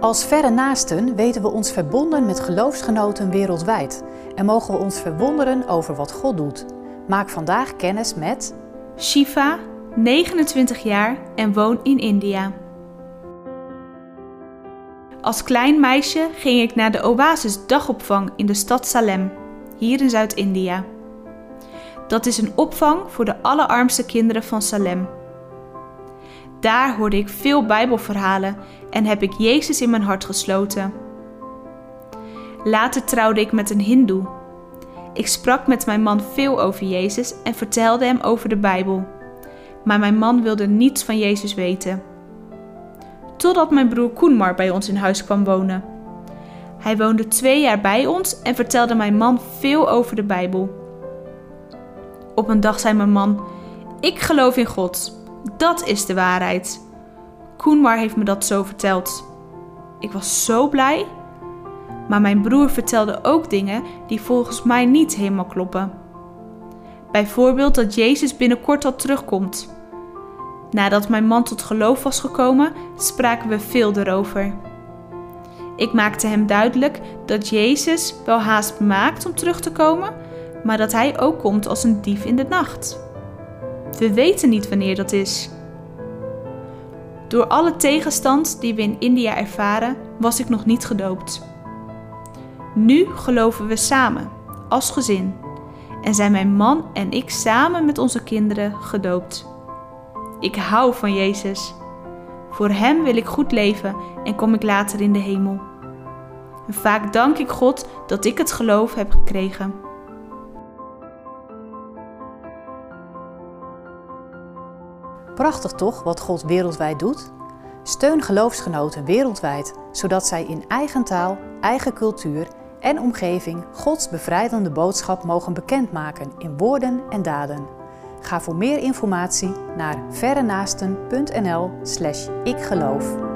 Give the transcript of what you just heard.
Als verre naasten weten we ons verbonden met geloofsgenoten wereldwijd en mogen we ons verwonderen over wat God doet. Maak vandaag kennis met Shiva, 29 jaar en woon in India. Als klein meisje ging ik naar de Oasis dagopvang in de stad Salem, hier in Zuid-India. Dat is een opvang voor de allerarmste kinderen van Salem. Daar hoorde ik veel Bijbelverhalen en heb ik Jezus in mijn hart gesloten. Later trouwde ik met een Hindoe. Ik sprak met mijn man veel over Jezus en vertelde hem over de Bijbel. Maar mijn man wilde niets van Jezus weten. Totdat mijn broer Koenmar bij ons in huis kwam wonen. Hij woonde twee jaar bij ons en vertelde mijn man veel over de Bijbel. Op een dag zei mijn man: Ik geloof in God. Dat is de waarheid. Koenmar heeft me dat zo verteld. Ik was zo blij. Maar mijn broer vertelde ook dingen die volgens mij niet helemaal kloppen. Bijvoorbeeld dat Jezus binnenkort al terugkomt. Nadat mijn man tot geloof was gekomen, spraken we veel erover. Ik maakte hem duidelijk dat Jezus wel haast maakt om terug te komen, maar dat hij ook komt als een dief in de nacht. We weten niet wanneer dat is. Door alle tegenstand die we in India ervaren, was ik nog niet gedoopt. Nu geloven we samen, als gezin, en zijn mijn man en ik samen met onze kinderen gedoopt. Ik hou van Jezus. Voor Hem wil ik goed leven en kom ik later in de hemel. Vaak dank ik God dat ik het geloof heb gekregen. Prachtig toch wat God wereldwijd doet? Steun geloofsgenoten wereldwijd, zodat zij in eigen taal, eigen cultuur en omgeving Gods bevrijdende boodschap mogen bekendmaken in woorden en daden. Ga voor meer informatie naar verrenaasten.nl/ikgeloof.